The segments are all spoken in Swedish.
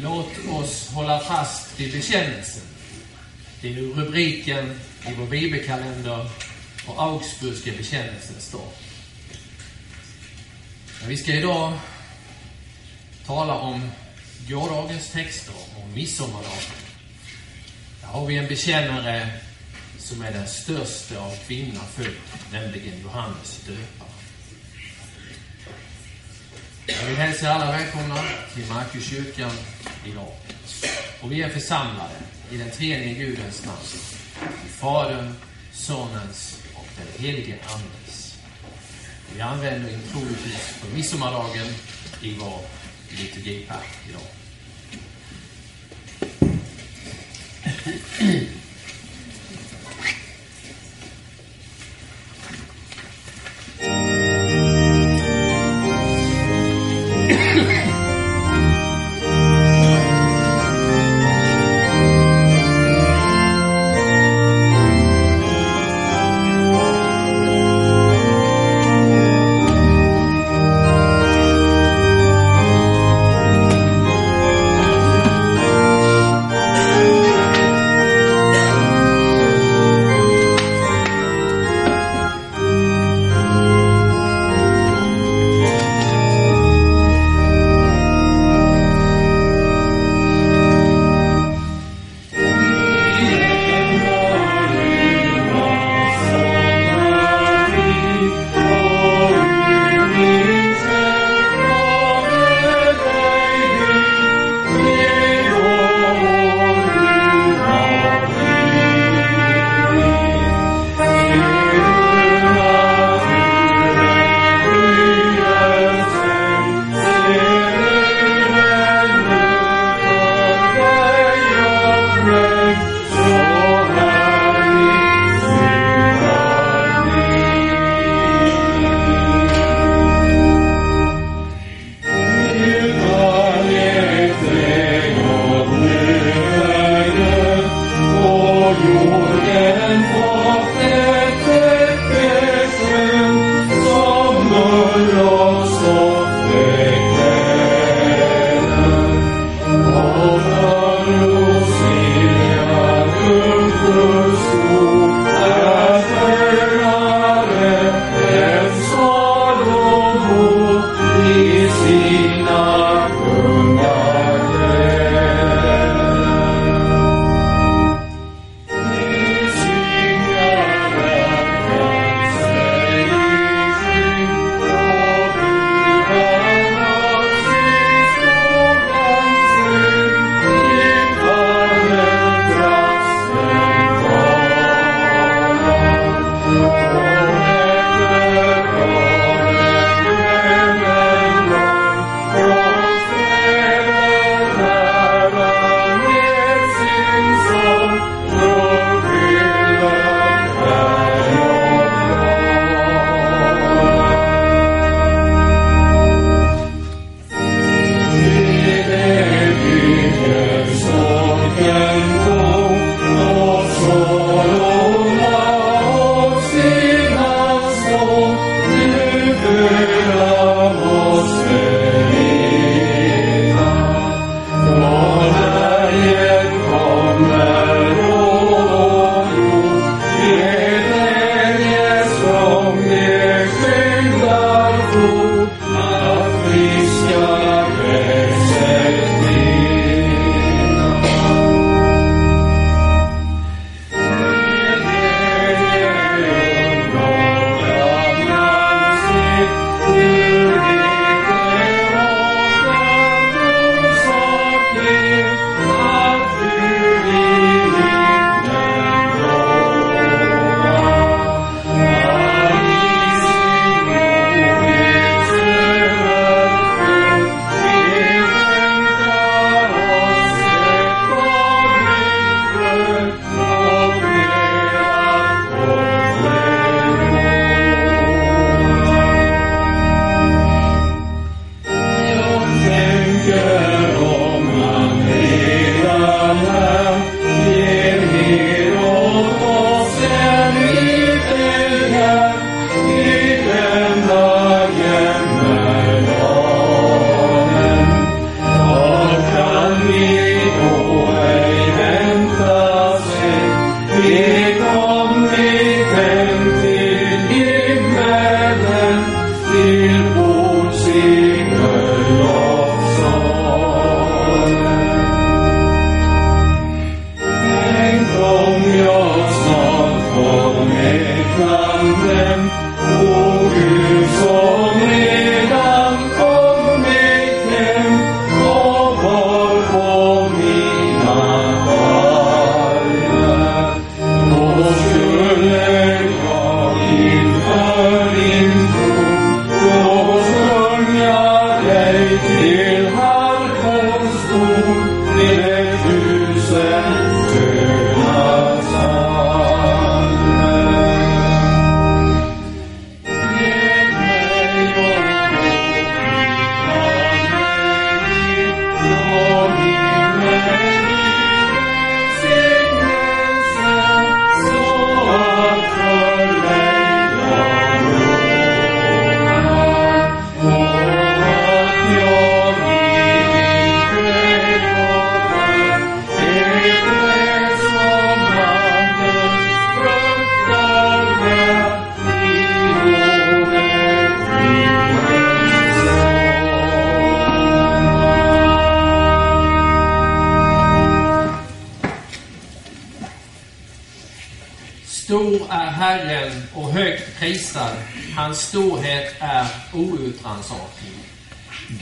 Låt oss hålla fast vid bekännelsen. Det är ju rubriken i vår bibelkalender och Augsburgska bekännelsens dag. Men vi ska idag tala om gårdagens texter om midsommardagen. Där har vi en bekännare som är den största av kvinna född, nämligen Johannes döparen. Jag vill hälsa alla välkomna till Markuskyrkan idag. Och vi är församlade i den tredje Gudens namn. I Faderns, Sonens och den helige Andes. Vi använder introitus på midsommardagen i vår liturgipakt idag.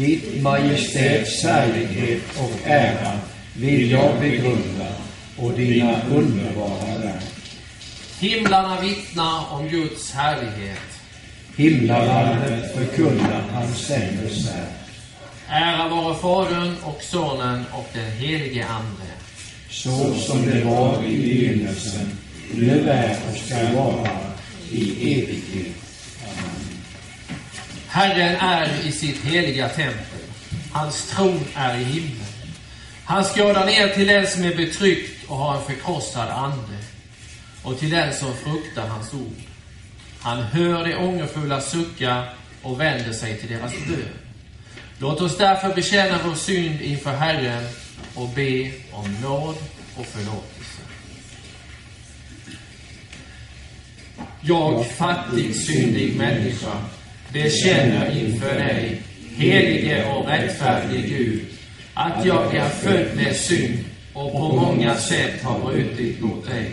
Ditt majestäts härlighet och ära vill jag begrunda och dina underbara verk. Himlarna vittnar om Guds härlighet. Himlavalvet förkunnar hans ämbetsverk. Ära vare Fadern och Sonen och den helige Ande. Så som det var i begynnelsen, nu är och ska vara i evighet. Herren är i sitt heliga tempel. Hans tron är i himlen. Han skådar ner till den som är betryckt och har en förkrossad ande och till den som fruktar hans ord. Han hör de ångerfulla sucka och vänder sig till deras bön. Låt oss därför bekänna vår synd inför Herren och be om nåd och förlåtelse. Jag, fattig, syndig människa, bekänner inför dig, helige och rättfärdige Gud, att jag är född med synd och på många sätt har brutit mot dig.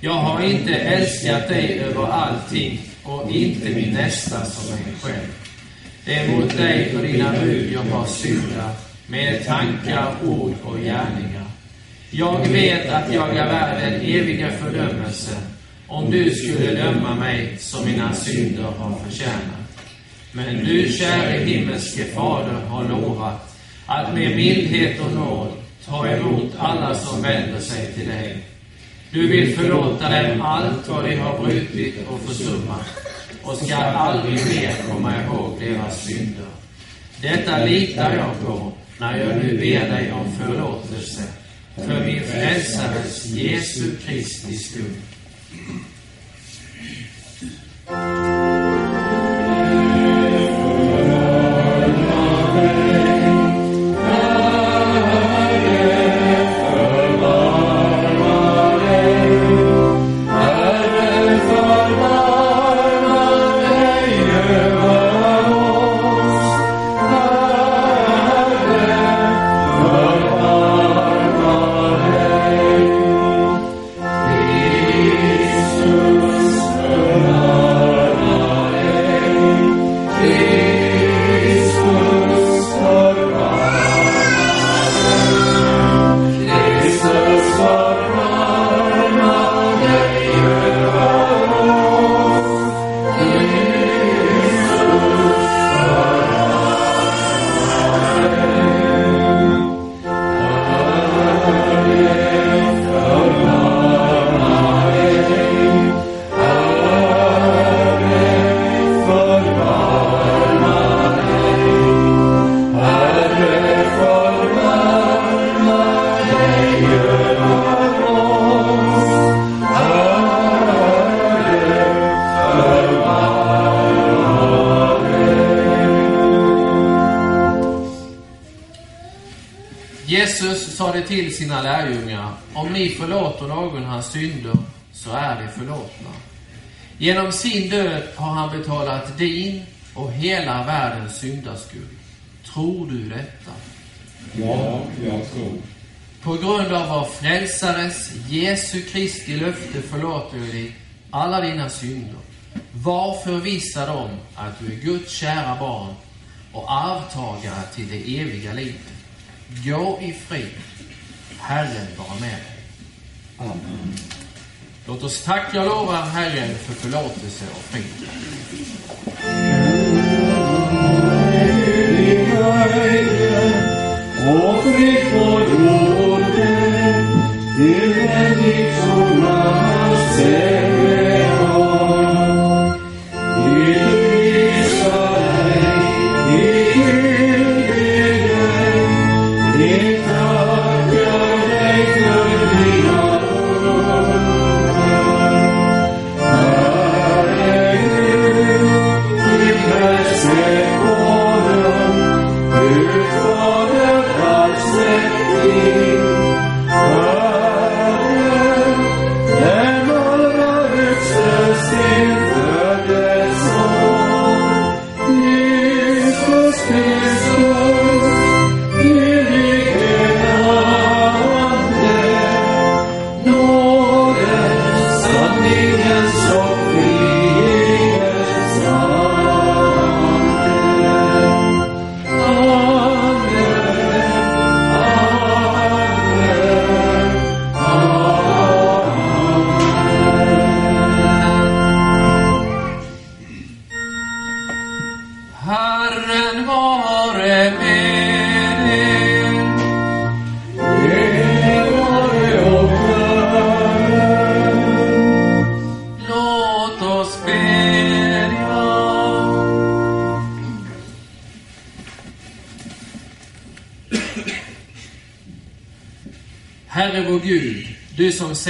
Jag har inte älskat dig över allting och inte min nästa som mig själv. Det är mot dig och dina bud jag har syndat med tankar, ord och gärningar. Jag vet att jag är värd den eviga fördömelsen om du skulle döma mig som mina synder har förtjänat. Men du, käre himmelske Fader, har lovat att med mildhet och nåd ta emot alla som vänder sig till dig. Du vill förlåta dem allt vad de har brutit och försummat och ska aldrig mer komma ihåg deras synder. Detta litar jag på när jag nu ber dig om förlåtelse för min frälsares Jesu Kristi skull. Genom sin död har han betalat din och hela världens syndaskuld. Tror du detta? Ja, jag tror. På grund av vår frälsares, Jesu Kristi löfte förlåter jag dig alla dina synder. Var förvissad om att du är Guds kära barn och arvtagare till det eviga livet. Gå i frid. Herren vara med dig. Amen. Låt oss tacka och lova Herren för förlåtelse och frid. Och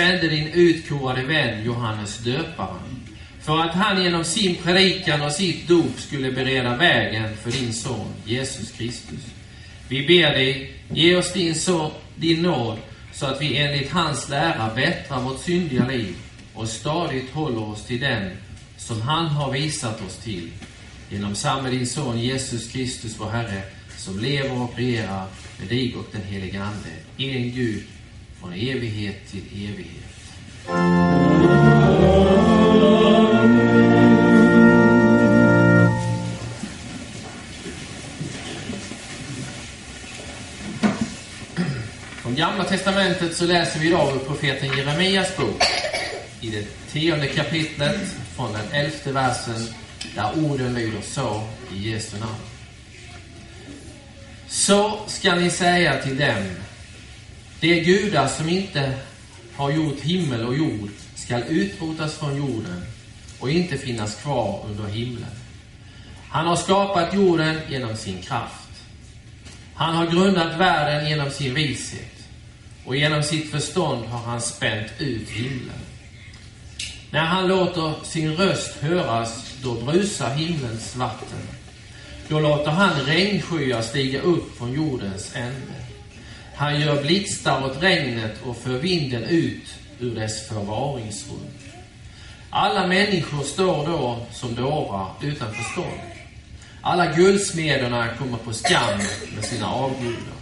sände din utkorade vän Johannes döparen för att han genom sin predikan och sitt dop skulle bereda vägen för din son Jesus Kristus. Vi ber dig, ge oss din, så, din nåd så att vi enligt hans lära bättrar vårt syndiga liv och stadigt håller oss till den som han har visat oss till. Genom samme din son Jesus Kristus, vår Herre, som lever och regerar med dig och den helige Ande, en Gud, från evighet till evighet. Från Gamla Testamentet så läser vi idag ur profeten Jeremias bok i det tionde kapitlet från den elfte versen där orden lyder så i Jesu namn. Så ska ni säga till dem, de gudar som inte har gjort himmel och jord skall utrotas från jorden och inte finnas kvar under himlen. Han har skapat jorden genom sin kraft. Han har grundat världen genom sin vishet och genom sitt förstånd har han spänt ut himlen. När han låter sin röst höras, då brusar himlens vatten. Då låter han regnskyar stiga upp från jordens ände. Han gör blixtar åt regnet och för vinden ut ur dess förvaringsrum. Alla människor står då som dårar utan förstånd. Alla guldsmederna kommer på skam med sina avgudar.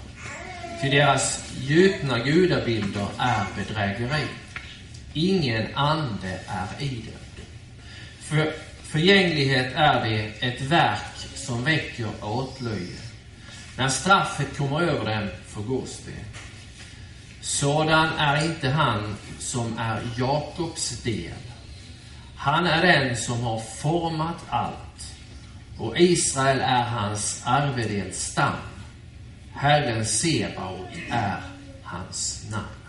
Ty deras gjutna gudabilder är bedrägeri. Ingen ande är i dem. För förgänglighet är det ett verk som väcker åtlöje. När straffet kommer över dem förgås det. Sådan är inte han som är Jakobs del. Han är den som har format allt och Israel är hans arvedelsstam. Herren Sebaot är hans namn.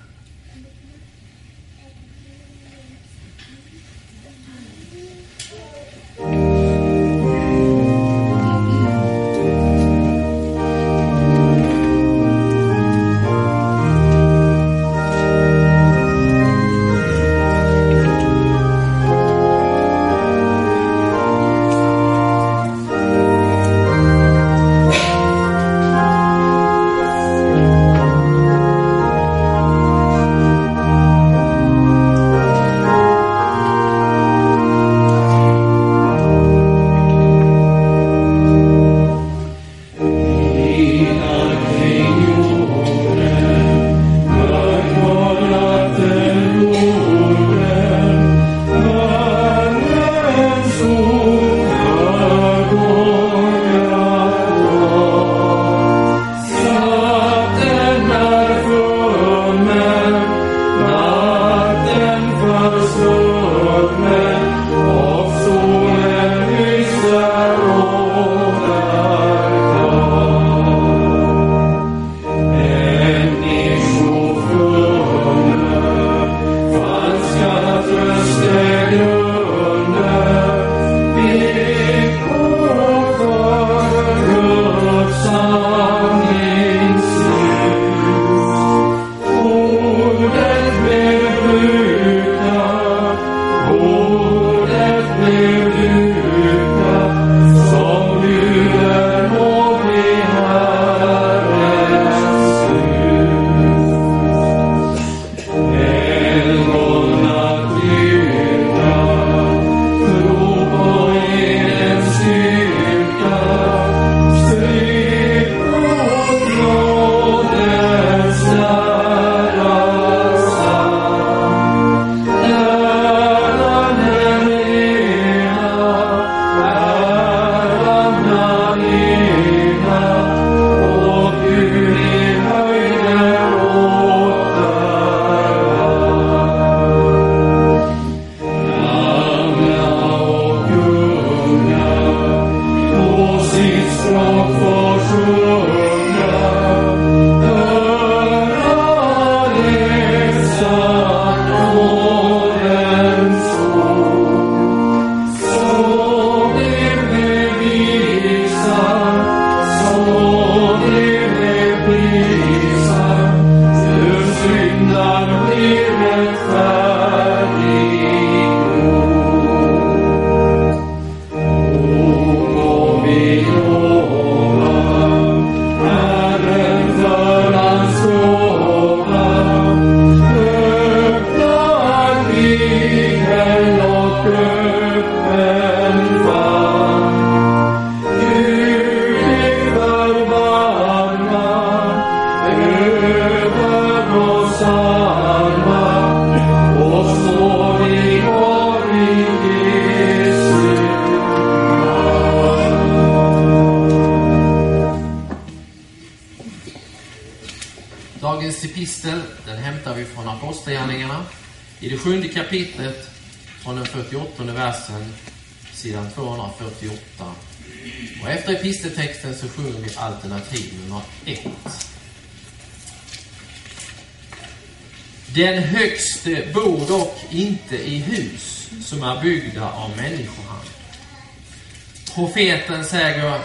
Profeten säger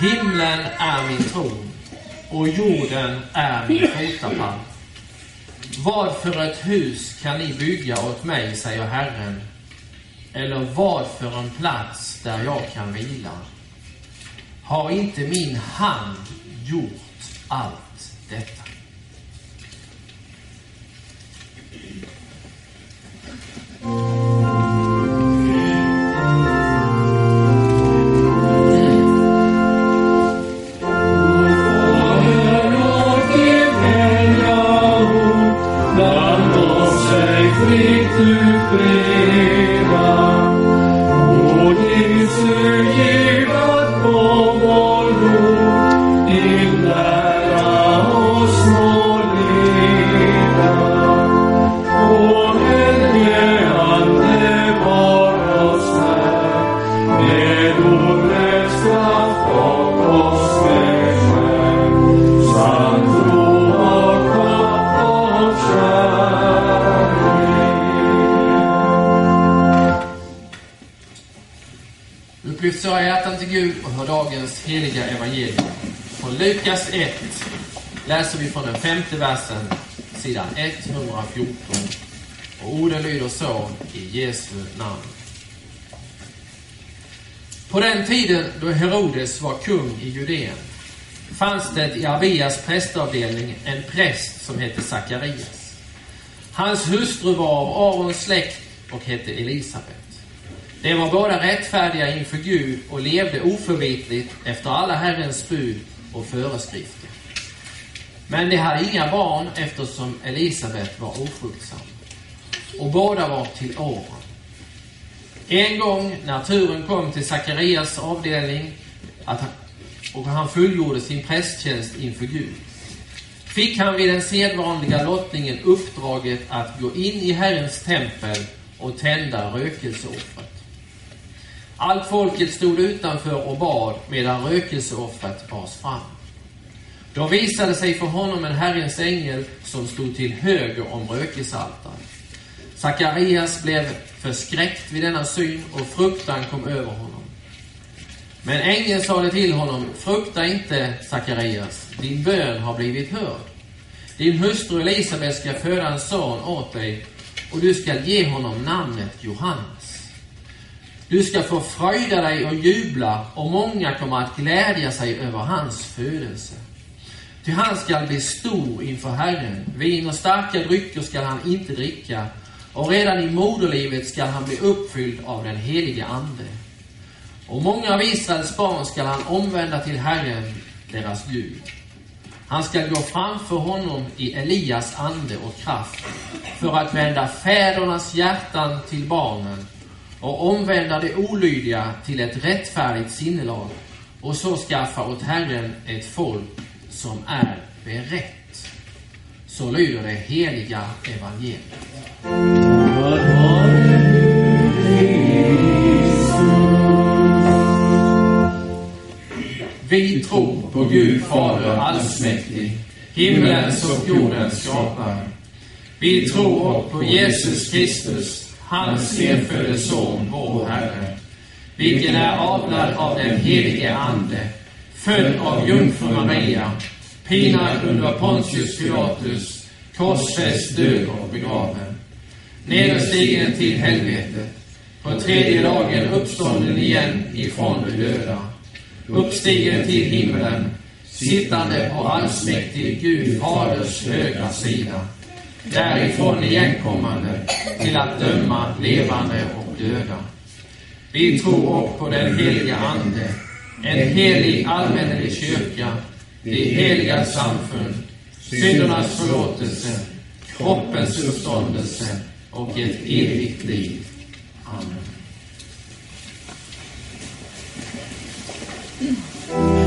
Himlen är min tron och jorden är min fotapall. Vad för ett hus kan ni bygga åt mig, säger Herren, eller vad för en plats där jag kan vila? Har inte min hand gjort allt detta? Upplyft Herodes var kung i Judeen fanns det i Abias prästavdelning en präst som hette Sakarias. Hans hustru var av Arons släkt och hette Elisabet. De var båda rättfärdiga inför Gud och levde oförvitligt efter alla Herrens bud och föreskrifter. Men de hade inga barn eftersom Elisabet var ofruktsam. Och båda var till åren. En gång när turen kom till Sakarias avdelning att han, och han fullgjorde sin prästtjänst inför Gud fick han vid den sedvanliga lottningen uppdraget att gå in i Herrens tempel och tända rökelseoffret. Allt folket stod utanför och bad medan rökelseoffret bars fram. Då visade sig för honom en Herrens ängel som stod till höger om rökelsealtaret. Sakarias blev förskräckt vid denna syn och fruktan kom över honom. Men ängeln sade till honom, frukta inte, Sakarias, din bön har blivit hörd. Din hustru Elisabet ska föda en son åt dig och du ska ge honom namnet Johannes. Du ska få fröjda dig och jubla och många kommer att glädja sig över hans födelse. Ty han skall bli stor inför Herren. Vin och starka drycker skall han inte dricka och redan i moderlivet skall han bli uppfylld av den helige Ande. Och många av Israels barn skall han omvända till Herren, deras Gud. Han skall gå framför honom i Elias ande och kraft för att vända fädernas hjärtan till barnen och omvända de olydiga till ett rättfärdigt sinnelag och så skaffa åt Herren ett folk som är berett. Så lyder det heliga evangeliet. Vi tror på Gud Fader allsmäktig, himlens och jordens skapare. Vi tror på Jesus Kristus, hans enfödde Son, vår Herre, vilken är avlad av den helige Ande, född av jungfru Maria, pinad under Pontius Pilatus, korsfäst, död och begraven, nederstigen till helvetet, på tredje dagen uppstånden igen ifrån de döda, uppstigen till himlen, sittande på allsmäktig Gud Faders högra sida, därifrån igenkommande till att döma levande och döda. Vi tror också på den heliga Ande, en helig allmännelig kyrka, det heliga samfund, syndernas förlåtelse, kroppens uppståndelse och ett evigt liv. Amen. Mm-hmm.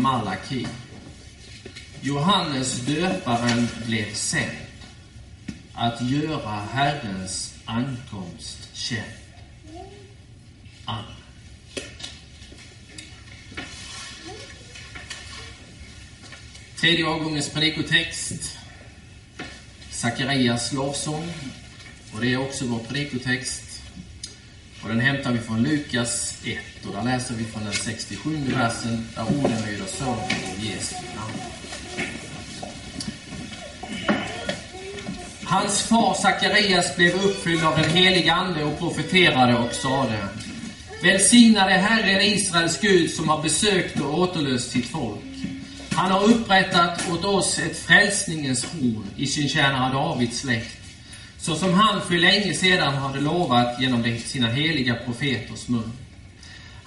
Malaki. Johannes döparen blev sänd att göra Herrens ankomst känd. Amen. Tredje avgångens predikotext. Sakarias lovsång. Och det är också vår predikotext. Och den hämtar vi från Lukas 1 och där läser vi från den 67 versen där orden lyder så i Jesu namn. Hans far Sakarias blev uppfylld av den helige Ande och profeterade och sade Välsignade Herren Israels Gud som har besökt och återlöst sitt folk. Han har upprättat åt oss ett frälsningens horn i sin tjänare Davids släkt, så som han för länge sedan hade lovat genom sina heliga profeters mun.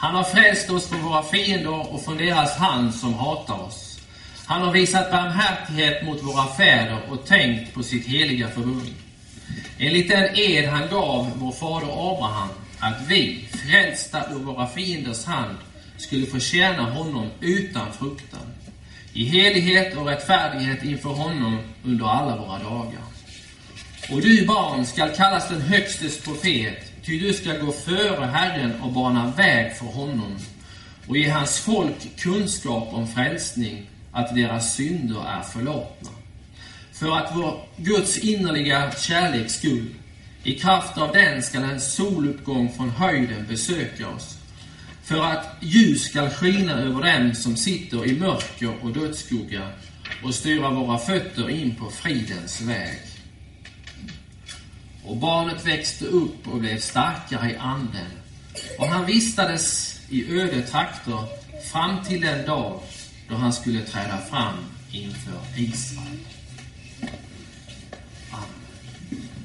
Han har frälst oss från våra fiender och från deras hand som hatar oss. Han har visat barmhärtighet mot våra fäder och tänkt på sitt heliga förbund. Enligt den ed han gav vår fader Abraham, att vi, frälsta ur våra fienders hand, skulle få tjäna honom utan fruktan, i helighet och rättfärdighet inför honom under alla våra dagar. Och du, barn, skall kallas den Högstes profet, ty du skall gå före Herren och bana väg för honom och ge hans folk kunskap om frälsning, att deras synder är förlåtna. För att vår Guds innerliga kärleks skull, i kraft av den skall en soluppgång från höjden besöka oss, för att ljus skall skina över dem som sitter i mörker och dödsskugga och styra våra fötter in på fridens väg. Och barnet växte upp och blev starkare i anden, och han vistades i öde trakter fram till den dag då han skulle träda fram inför Israel. Amen.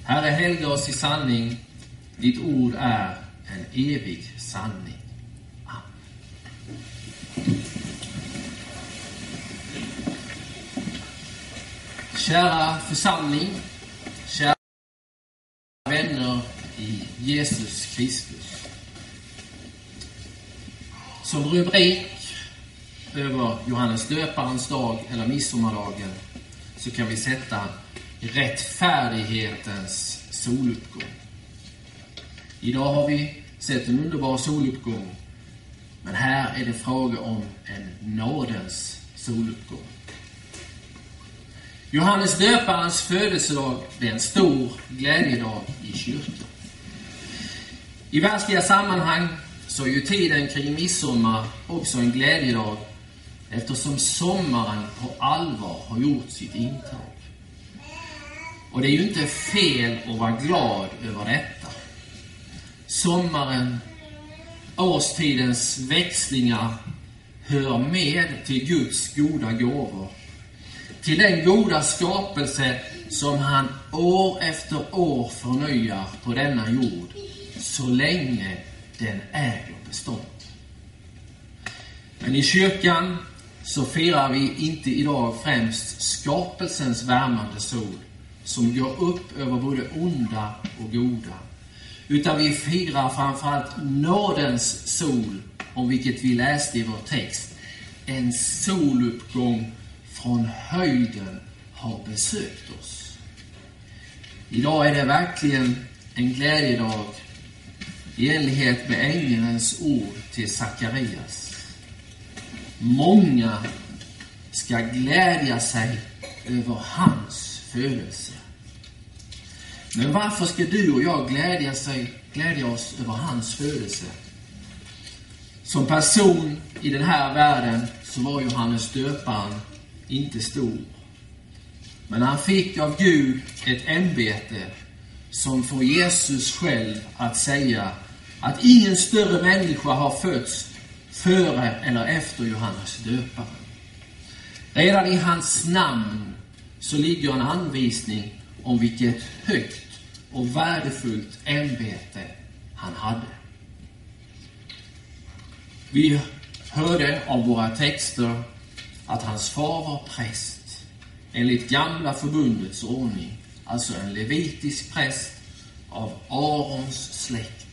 Herre, helga oss i sanning. Ditt ord är en evig sanning. Amen. Kära församling, kära vänner i Jesus Kristus. Som rubrik över Johannes döparens dag eller midsommardagen så kan vi sätta rättfärdighetens soluppgång. Idag har vi sett en underbar soluppgång. Men här är det fråga om en nådens soluppgång. Johannes döparens födelsedag är en stor glädjedag i kyrkan. I världsliga sammanhang så är ju tiden kring midsommar också en glädjedag eftersom sommaren på allvar har gjort sitt intåg. Och det är ju inte fel att vara glad över detta. Sommaren, årstidens växlingar, hör med till Guds goda gåvor. Till den goda skapelse som han år efter år förnyar på denna jord, så länge den äger bestånd. Men i kyrkan så firar vi inte idag främst skapelsens värmande sol som går upp över både onda och goda. Utan vi firar framförallt nådens sol, om vilket vi läste i vår text. En soluppgång från höjden har besökt oss. Idag är det verkligen en glädjedag i enlighet med ängelns ord till Sakarias. Många ska glädja sig över hans födelse. Men varför ska du och jag glädja, sig, glädja oss över hans födelse? Som person i den här världen så var Johannes döparen inte stor. Men han fick av Gud ett ämbete som får Jesus själv att säga att ingen större människa har fötts före eller efter Johannes döparen. Redan i hans namn så ligger en anvisning om vilket högt och värdefullt ämbete han hade. Vi hörde av våra texter att hans far var präst enligt gamla förbundets ordning, alltså en levitisk präst av Arons släkt.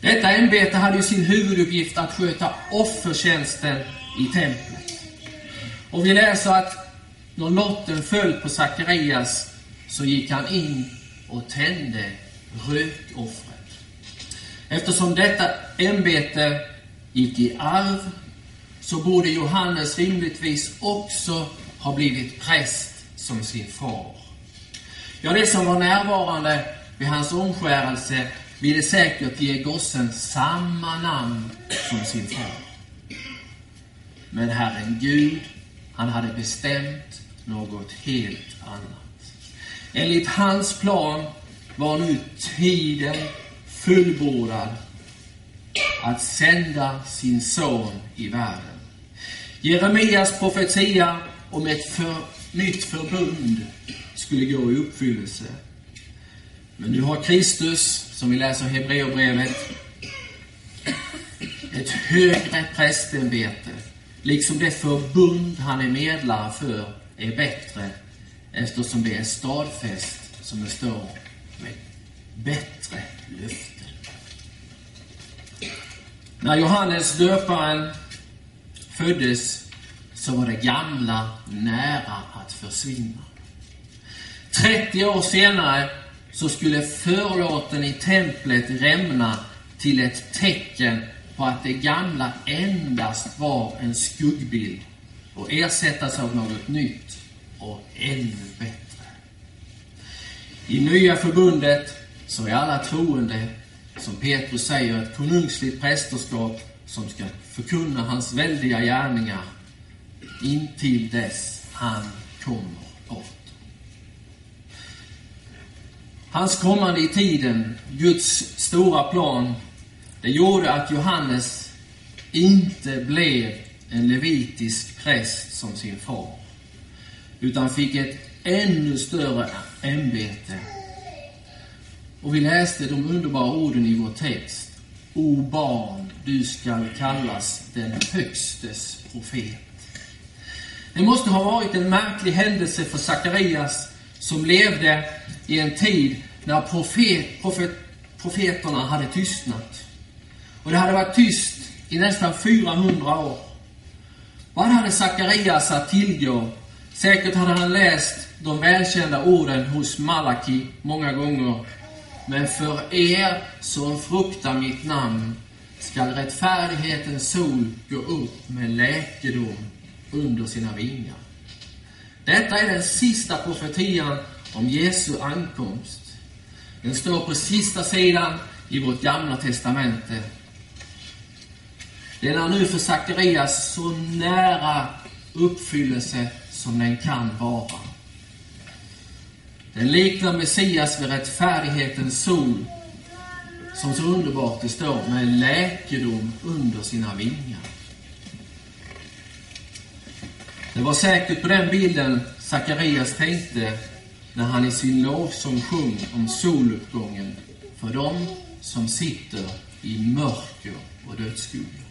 Detta ämbete hade ju sin huvuduppgift att sköta offertjänsten i templet. Och vi läser att när lotten föll på Sakarias så gick han in och tände rökoffret. Eftersom detta ämbete gick i arv så borde Johannes rimligtvis också ha blivit präst som sin far. Ja, det som var närvarande vid hans omskärelse ville säkert ge gossen samma namn som sin far. Men Herren Gud, han hade bestämt något helt annat. Enligt hans plan var nu tiden fullbordad att sända sin son i världen. Jeremias profetia om ett för, nytt förbund skulle gå i uppfyllelse. Men nu har Kristus, som vi läser i Hebreerbrevet, ett högre prästämbete, liksom det förbund han är medlare för är bättre, eftersom det är stadfäst, som det står, med bättre löften. När Johannes döparen föddes så var det gamla nära att försvinna. 30 år senare så skulle förlåten i templet rämna till ett tecken på att det gamla endast var en skuggbild och ersättas av något nytt och ännu bättre. I Nya förbundet så är alla troende, som Petrus säger, ett konungsligt prästerskap som ska förkunna hans väldiga gärningar intill dess han kommer Hans kommande i tiden, Guds stora plan, det gjorde att Johannes inte blev en levitisk präst som sin far, utan fick ett ännu större ämbete. Och vi läste de underbara orden i vår text. O barn, du skall kallas den Högstes profet. Det måste ha varit en märklig händelse för Sakarias som levde i en tid när profet, profet, profeterna hade tystnat. Och det hade varit tyst i nästan 400 år. Vad hade Sakarias att tillgå? Säkert hade han läst de välkända orden hos Malaki många gånger. Men för er som fruktar mitt namn skall rättfärdighetens sol gå upp med läkedom under sina vingar. Detta är den sista profetian om Jesu ankomst. Den står på sista sidan i vårt gamla testamente. Den är nu för Sakarias så nära uppfyllelse som den kan vara. Den liknar Messias vid rättfärdighetens sol, som så underbart det står, med läkedom under sina vingar. Det var säkert på den bilden Sakarias tänkte när han i sin lovsång sjöng om soluppgången för dem som sitter i mörker och dödsskugga.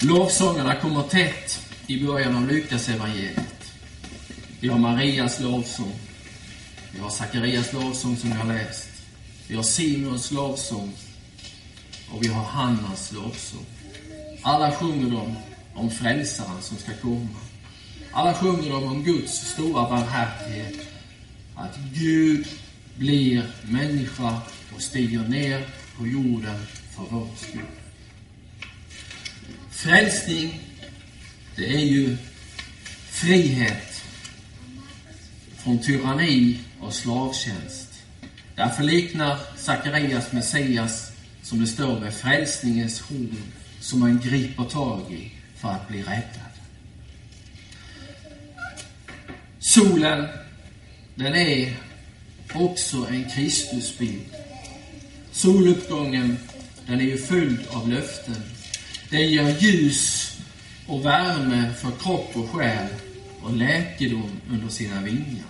Lovsångerna kommer tätt i början av Lukas evangeliet. Vi har Marias lovsång. Vi har Sakarias lovsång som vi har läst. Vi har Simons lovsång. Och vi har Hannas lovsång. Alla sjunger de om frälsaren som ska komma. Alla sjunger de om Guds stora barmhärtighet. Att Gud blir människa och stiger ner på jorden för vår skull. Frälsning, det är ju frihet från tyranni och slavtjänst. Därför liknar Sakarias Messias, som det står med frälsningens horn, som man griper tag i för att bli räddad. Solen, den är också en Kristusbild. Soluppgången, den är ju fylld av löften. Den ger ljus och värme för kropp och själ och läkedom under sina vingar.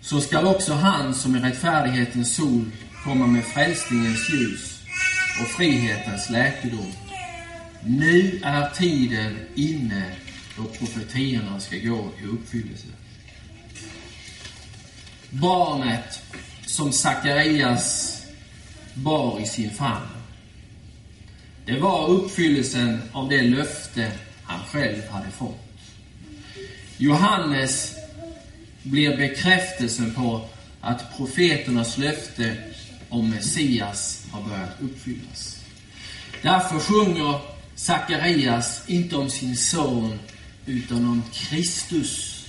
Så skall också han som är rättfärdighetens sol komma med frälsningens ljus och frihetens läkedom Nu är tiden inne då profetierna ska gå i uppfyllelse. Barnet som Sakarias bar i sin famn. Det var uppfyllelsen av det löfte han själv hade fått. Johannes blir bekräftelsen på att profeternas löfte om Messias har börjat uppfyllas. Därför sjunger Sakarias inte om sin son utan om Kristus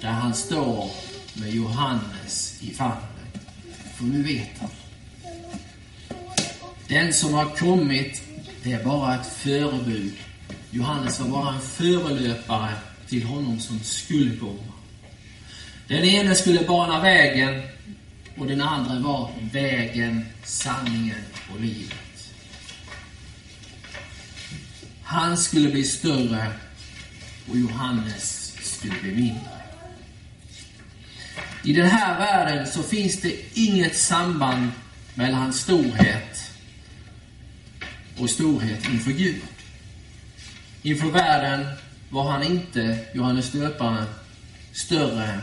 där han står med Johannes i famnen. För nu vet han. Den som har kommit, det är bara ett förebud. Johannes var bara en förelöpare till honom som skulle komma. Den ene skulle bana vägen och den andra var vägen, sanningen och livet. Han skulle bli större och Johannes skulle bli mindre. I den här världen så finns det inget samband mellan storhet och storhet inför Gud. Inför världen var han inte, Johannes döparen, större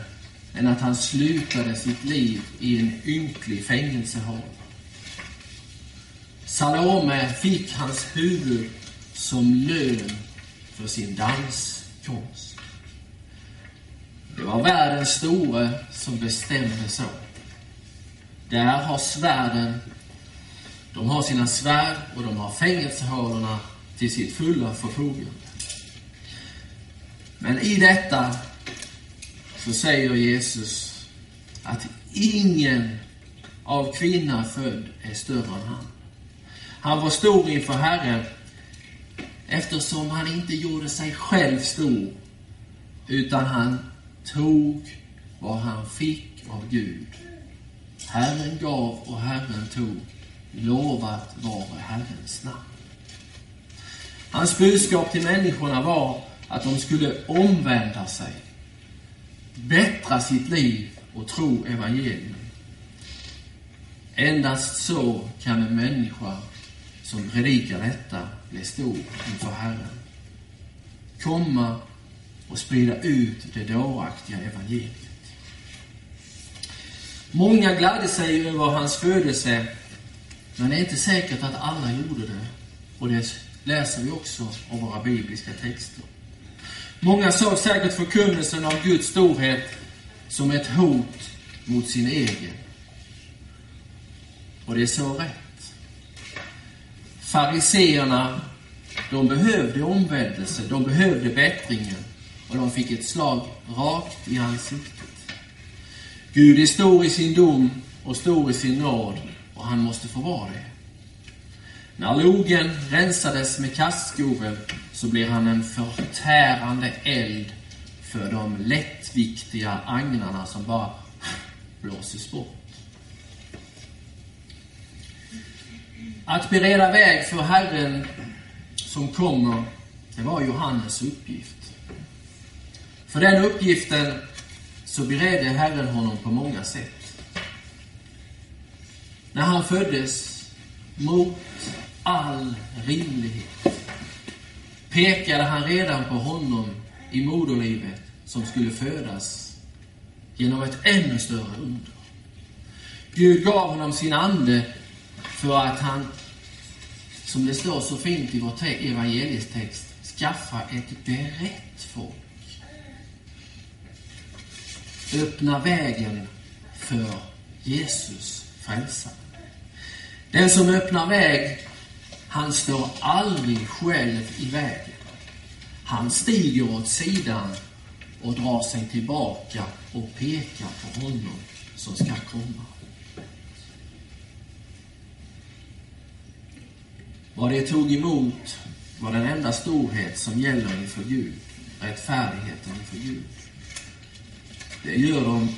än att han slutade sitt liv i en ynklig fängelsehåla. Salome fick hans huvud som lön för sin dans danskonst. Det var världens store som bestämde så. Där har svärden, de har sina svärd och de har fängelsehålorna till sitt fulla förfogande. Men i detta så säger Jesus att ingen av kvinna född är större än han. Han var stor inför Herren eftersom han inte gjorde sig själv stor utan han tog vad han fick av Gud. Herren gav och Herren tog. Lovat vare Herrens namn. Hans budskap till människorna var att de skulle omvända sig, bättra sitt liv och tro evangelium. Endast så kan en människa som predikar detta bli stor inför Herren. Komma och sprida ut det dåraktiga evangeliet. Många gladde sig över hans födelse, men det är inte säkert att alla gjorde det. Och det läser vi också av våra bibliska texter. Många såg säkert förkunnelsen av Guds storhet som ett hot mot sin egen. Och det är så rätt. Fariseerna, de behövde omvändelse, de behövde bättringen och de fick ett slag rakt i ansiktet. Gud är stor i sin dom och stor i sin nåd och han måste få vara det. När logen rensades med kastskovel så blir han en förtärande eld för de lättviktiga agnarna som bara blåses bort. Att bereda väg för Herren som kommer, det var Johannes uppgift. För den uppgiften så beredde Herren honom på många sätt. När han föddes mot all rimlighet pekade han redan på honom i moderlivet som skulle födas genom ett ännu större under. Gud gav honom sin ande för att han, som det står så fint i vår evangeliestext, skaffa ett berett folk. Öppna vägen för Jesus frälsare. Den som öppnar väg, han står aldrig själv i vägen. Han stiger åt sidan och drar sig tillbaka och pekar på honom som ska komma. Vad de tog emot var den enda storhet som gäller inför Gud, rättfärdigheten inför Gud. Det gör de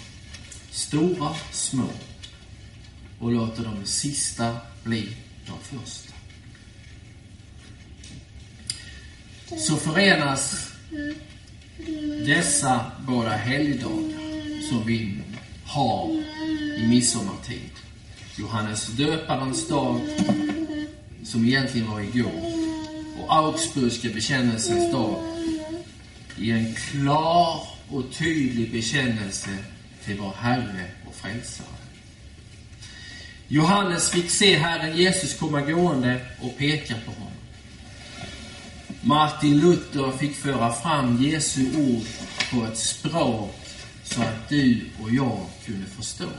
stora små och låter de sista bli de första. Så förenas dessa båda helgdagar som vi har i midsommartid. Johannes döparens dag, som egentligen var igår, och Augsburgska bekännelsens dag i en klar och tydlig bekännelse till vår Herre och Frälsare. Johannes fick se Herren Jesus komma gående och peka på honom. Martin Luther fick föra fram Jesu ord på ett språk så att du och jag kunde förstå.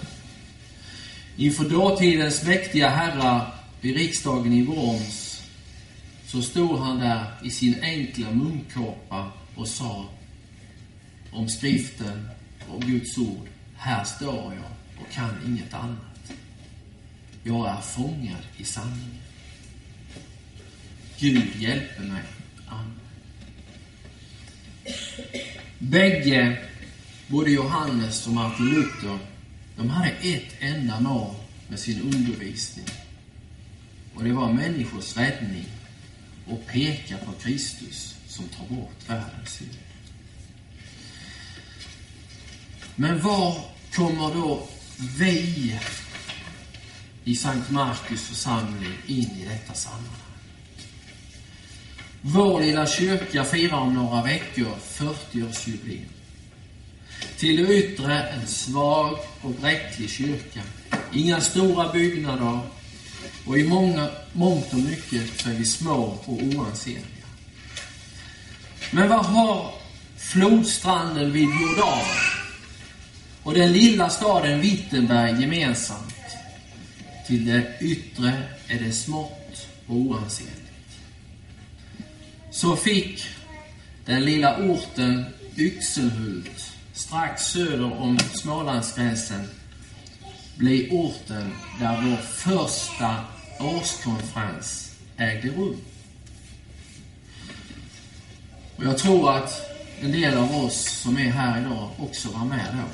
Inför dåtidens mäktiga herrar vid riksdagen i Worms så stod han där i sin enkla munkåpa och sa om skriften och Guds ord. Här står jag och kan inget annat. Jag är fångad i sanningen. Gud hjälper mig. Amen. Bägge, både Johannes och Martin Luther, de hade ett enda mål med sin undervisning. Och det var människors räddning och peka på Kristus som tar bort världens synd. Men var kommer då vi i Sankt Markus församling in i detta sammanhang? Vår lilla kyrka firar om några veckor 40-årsjubileum. Till det yttre en svag och bräcklig kyrka. Inga stora byggnader och i många, mångt och mycket så är vi små och oansenliga. Men vad har flodstranden vid Jordan och den lilla staden Wittenberg gemensamt? Till det yttre är det smått och oansenligt. Så fick den lilla orten Yxelhult strax söder om Smålandsgränsen bli orten där vår första årskonferens ägde rum. Och jag tror att en del av oss som är här idag också var med då.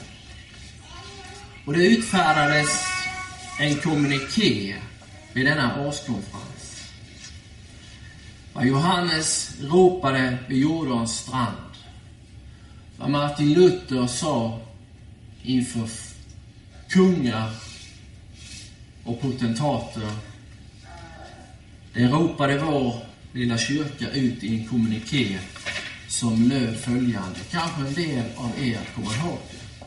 Och det utfärdades en kommuniké vid denna årskonferens. Vad Johannes ropade vid Jordans strand. Vad Martin Luther sa inför kungar och potentater. Det ropade vår lilla kyrka ut i en kommuniké som löd följande. Kanske en del av er kommer ihåg det.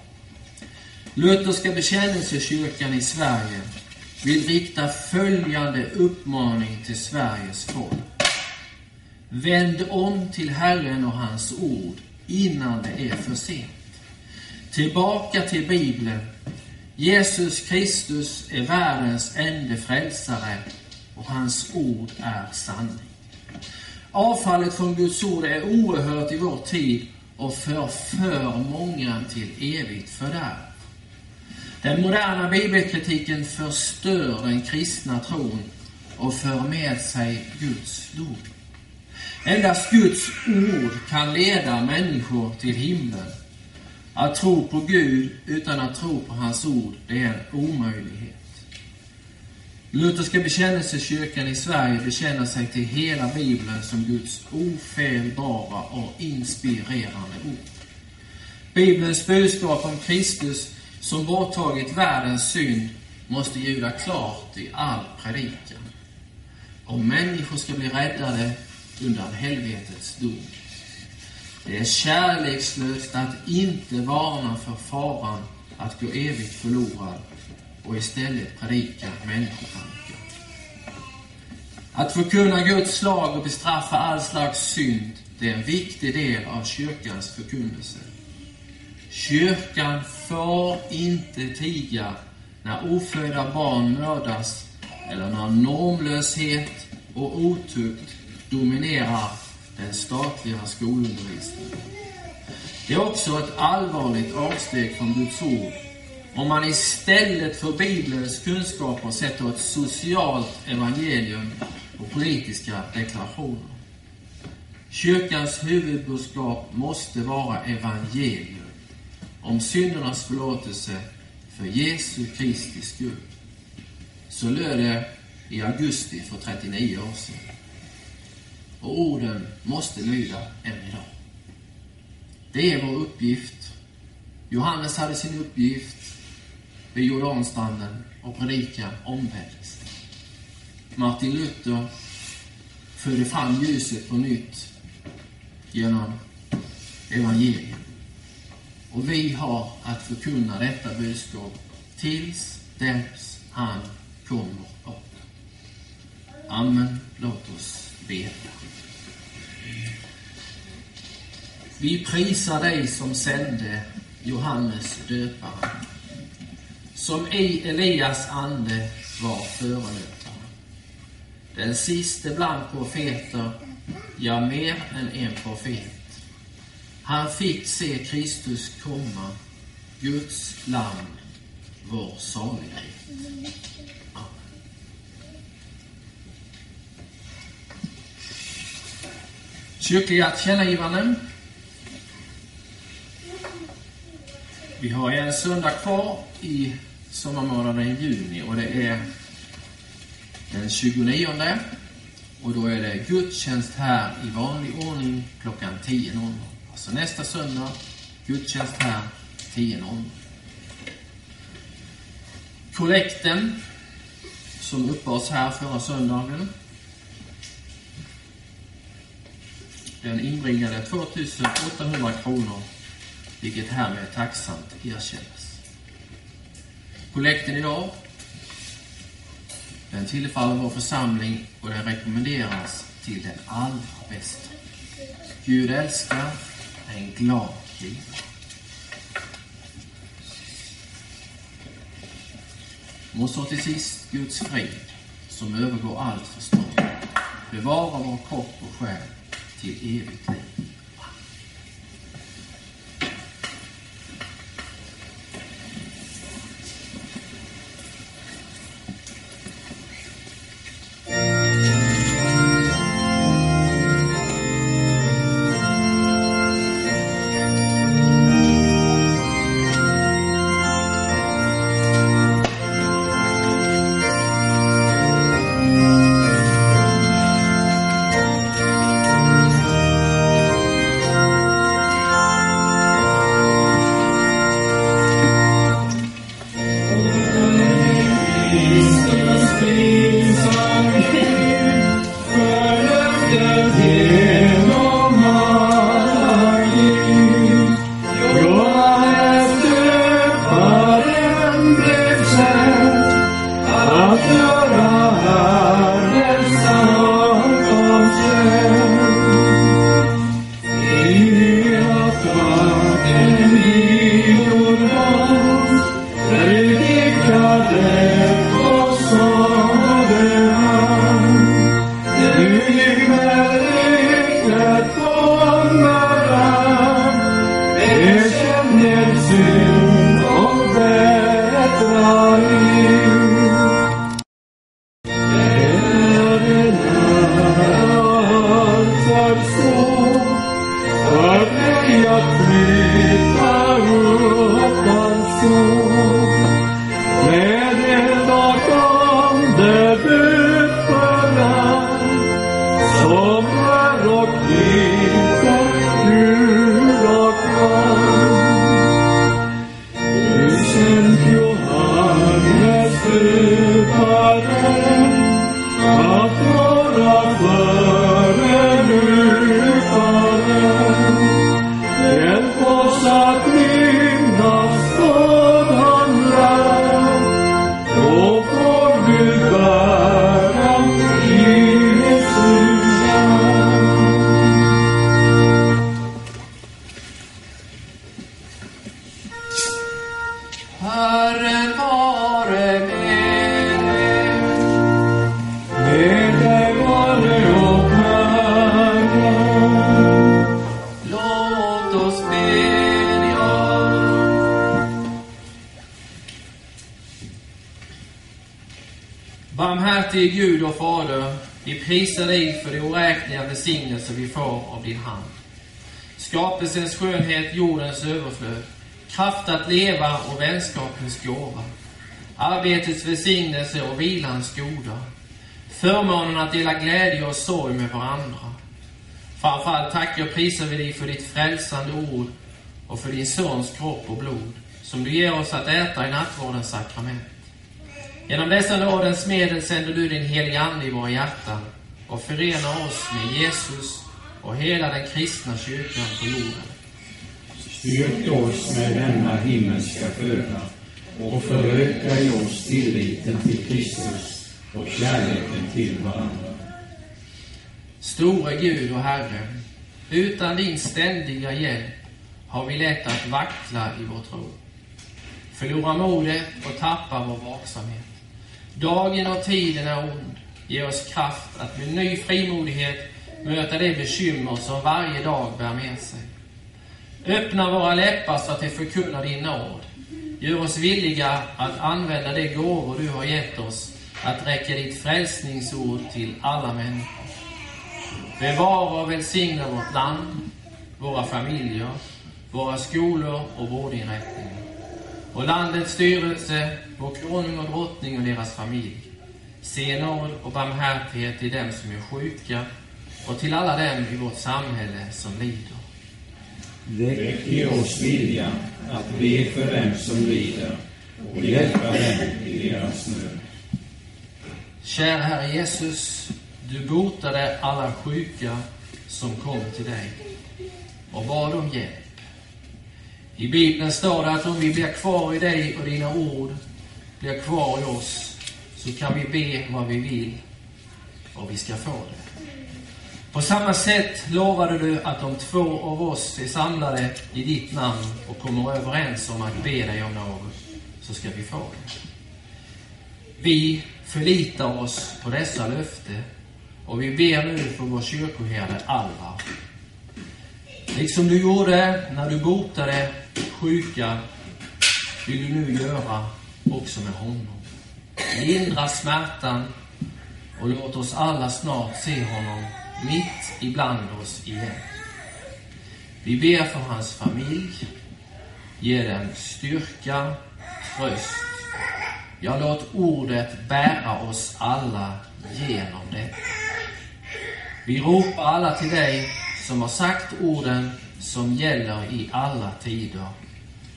Lutherska bekännelsekyrkan i Sverige vill rikta följande uppmaning till Sveriges folk. Vänd om till Herren och hans ord innan det är för sent. Tillbaka till Bibeln. Jesus Kristus är världens enda frälsare och hans ord är sanning. Avfallet från Guds ord är oerhört i vår tid och förför många till evigt fördärv. Den moderna bibelkritiken förstör den kristna tron och för med sig Guds dom. Endast Guds ord kan leda människor till himlen. Att tro på Gud utan att tro på hans ord, det är en omöjlighet. Lutherska bekännelsekyrkan i Sverige bekänner sig till hela Bibeln som Guds ofelbara och inspirerande ord. Bibelns budskap om Kristus som borttagit världens synd måste ljuda klart i all predikan. Om människor ska bli räddade undan helvetets dom. Det är kärlekslöst att inte varna för faran att gå evigt förlorad och istället predika människotankar. Att förkunna Guds lag och bestraffa all slags synd, det är en viktig del av kyrkans förkunnelse. Kyrkan får inte tiga när ofödda barn mördas eller när normlöshet och otukt dominerar den statliga skolundervisningen. Det är också ett allvarligt avsteg från Guds ord om man istället för Bibelns kunskaper sätter ett socialt evangelium och politiska deklarationer. Kyrkans huvudbudskap måste vara evangelium om syndernas förlåtelse för Jesu Kristi skull. Så löd det i augusti för 39 år sedan. Och orden måste lyda än idag. Det är vår uppgift. Johannes hade sin uppgift vid Jordanstranden och predika omvändelse. Martin Luther förde fram ljuset på nytt genom evangeliet. Och vi har att förkunna detta budskap tills dess han kommer upp. Amen. Låt oss bedja. Vi prisar dig som sände Johannes döparen, som i Elias ande var förelöparen. Den siste bland profeter, ja, mer än en profet. Han fick se Kristus komma, Guds lamm, vår salighet. Amen. Kyrkliga tillkännagivanden. Vi har en söndag kvar i sommarmånaden juni och det är den 29 och då är det gudstjänst här i vanlig ordning klockan 10.00. Alltså nästa söndag, gudstjänst här 10.00. Kollekten som uppbars här förra söndagen den inbringade 2800 kronor vilket härmed tacksamt erkännes. Kollekten idag den tillfaller vår församling och den rekommenderas till den allra bästa. Gud älskar en glad givare. Må så till sist Guds frid, som övergår allt förstånd, bevara vår kropp och själ till evigt liv. Herren Arbetets välsignelse och vilans goda. Förmånen att dela glädje och sorg med varandra. Framförallt tackar och prisar vi dig för ditt frälsande ord och för din Sons kropp och blod, som du ger oss att äta i nattvardens sakrament. Genom dessa nådens medel sänder du din heliga Ande i våra hjärtan och förenar oss med Jesus och hela den kristna kyrkan på jorden. Styrk oss med denna himmelska föda och föröka i oss tilliten till Kristus och kärleken till varandra. Store Gud och Herre, utan din ständiga hjälp har vi lätt att vackla i vår tro. Förlora modet och tappa vår vaksamhet. Dagen och tiden är ond. Ge oss kraft att med ny frimodighet möta de bekymmer som varje dag bär med sig. Öppna våra läppar så att de förkunnar din nåd. Gör oss villiga att använda de gåvor du har gett oss att räcka ditt frälsningsord till alla människor. Bevara och välsigna vårt land, våra familjer, våra skolor och vårdinrättningar. Och landets styrelse, vår konung och drottning och deras familj. Se nåd och barmhärtighet till dem som är sjuka och till alla dem i vårt samhälle som lider. Väck i oss vilja att be för dem som lider och hjälpa dem i deras nöd. Kära Herre Jesus, du botade alla sjuka som kom till dig och bad om hjälp. I Bibeln står det att om vi blir kvar i dig och dina ord blir kvar i oss, så kan vi be vad vi vill och vi ska få det. På samma sätt lovade du att om två av oss är samlade i ditt namn och kommer överens om att be dig om något, så ska vi få det. Vi förlitar oss på dessa löften och vi ber nu för vår kyrkoherde Alvar. Liksom du gjorde när du botade sjuka vill du nu göra också med honom. Lindra smärtan och låt oss alla snart se honom mitt ibland oss igen. Vi ber för hans familj. Ge dem styrka, tröst. Ja, låt ordet bära oss alla genom det. Vi ropar alla till dig som har sagt orden som gäller i alla tider.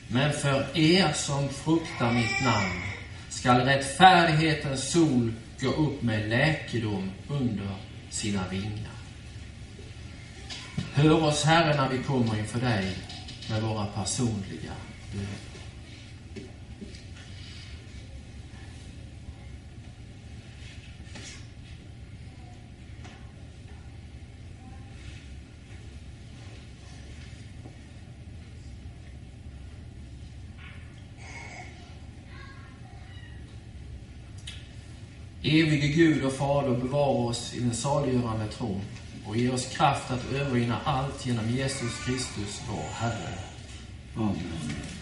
Men för er som fruktar mitt namn skall rättfärdighetens sol gå upp med läkedom under sina vingar. Hör oss, Herre, när vi kommer inför dig med våra personliga böner. Evige Gud och Fader, bevara oss i den saliggörande tron och ge oss kraft att övervinna allt genom Jesus Kristus, vår Herre. Amen.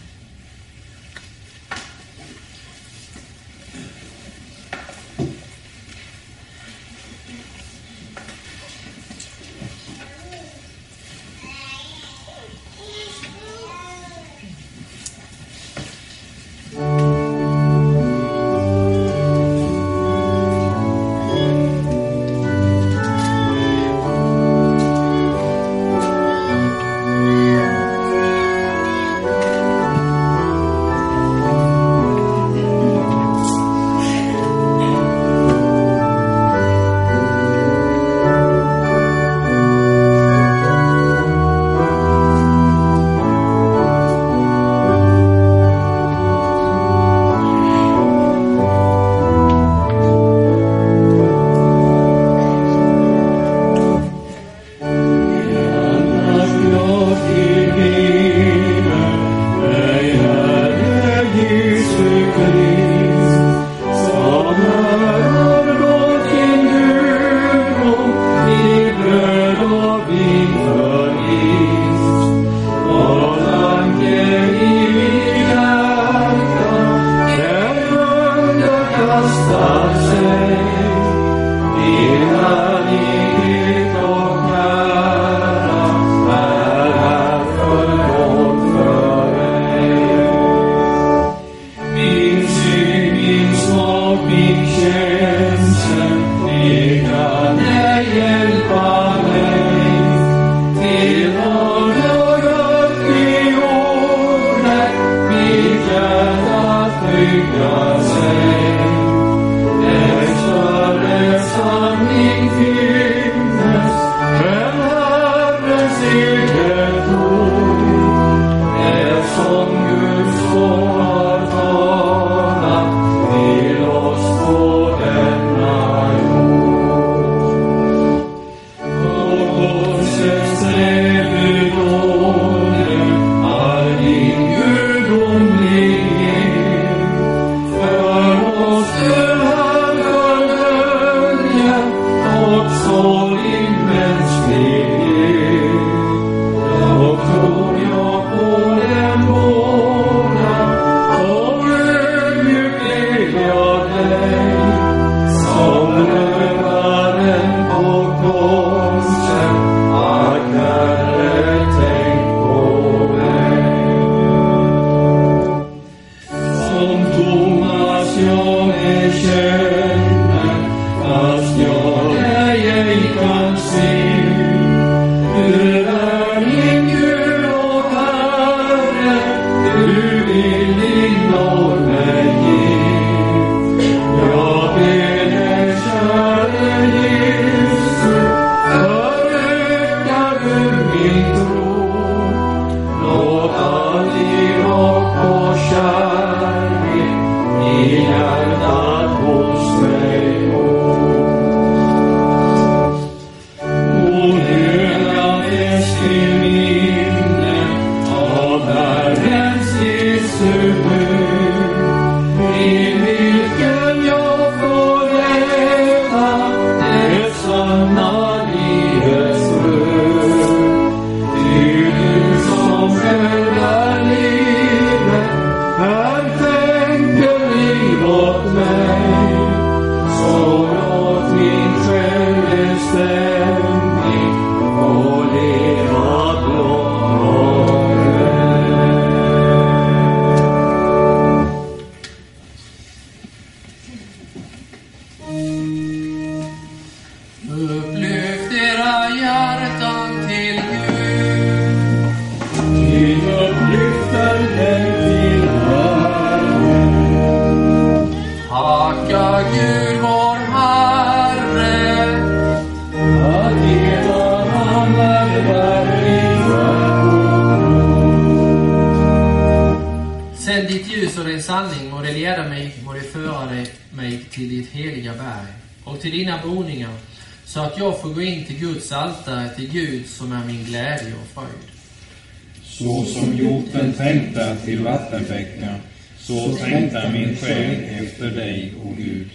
Till vattenbäckar, så trängtar min själ efter dig, o Gud.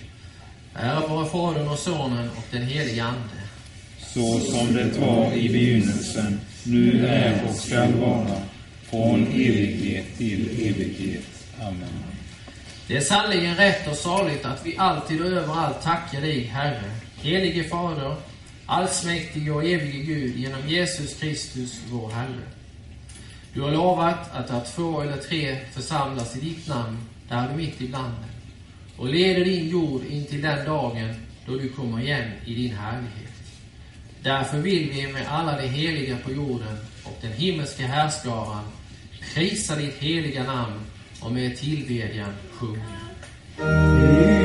Ära vare Fadern och Sonen och den helige Ande. Så som det var i begynnelsen, nu är och skall vara, från evighet till evighet. Amen. Det är sannerligen rätt och saligt att vi alltid och överallt tackar dig, Herre, helige Fader, allsmäktige och evige Gud, genom Jesus Kristus, vår Herre. Du har lovat att där två eller tre församlas i ditt namn, där är du mitt ibland. Och leder din jord in till den dagen då du kommer igen i din härlighet. Därför vill vi med alla de heliga på jorden och den himmelska härskaran prisa ditt heliga namn och med tillbedjan sjunga.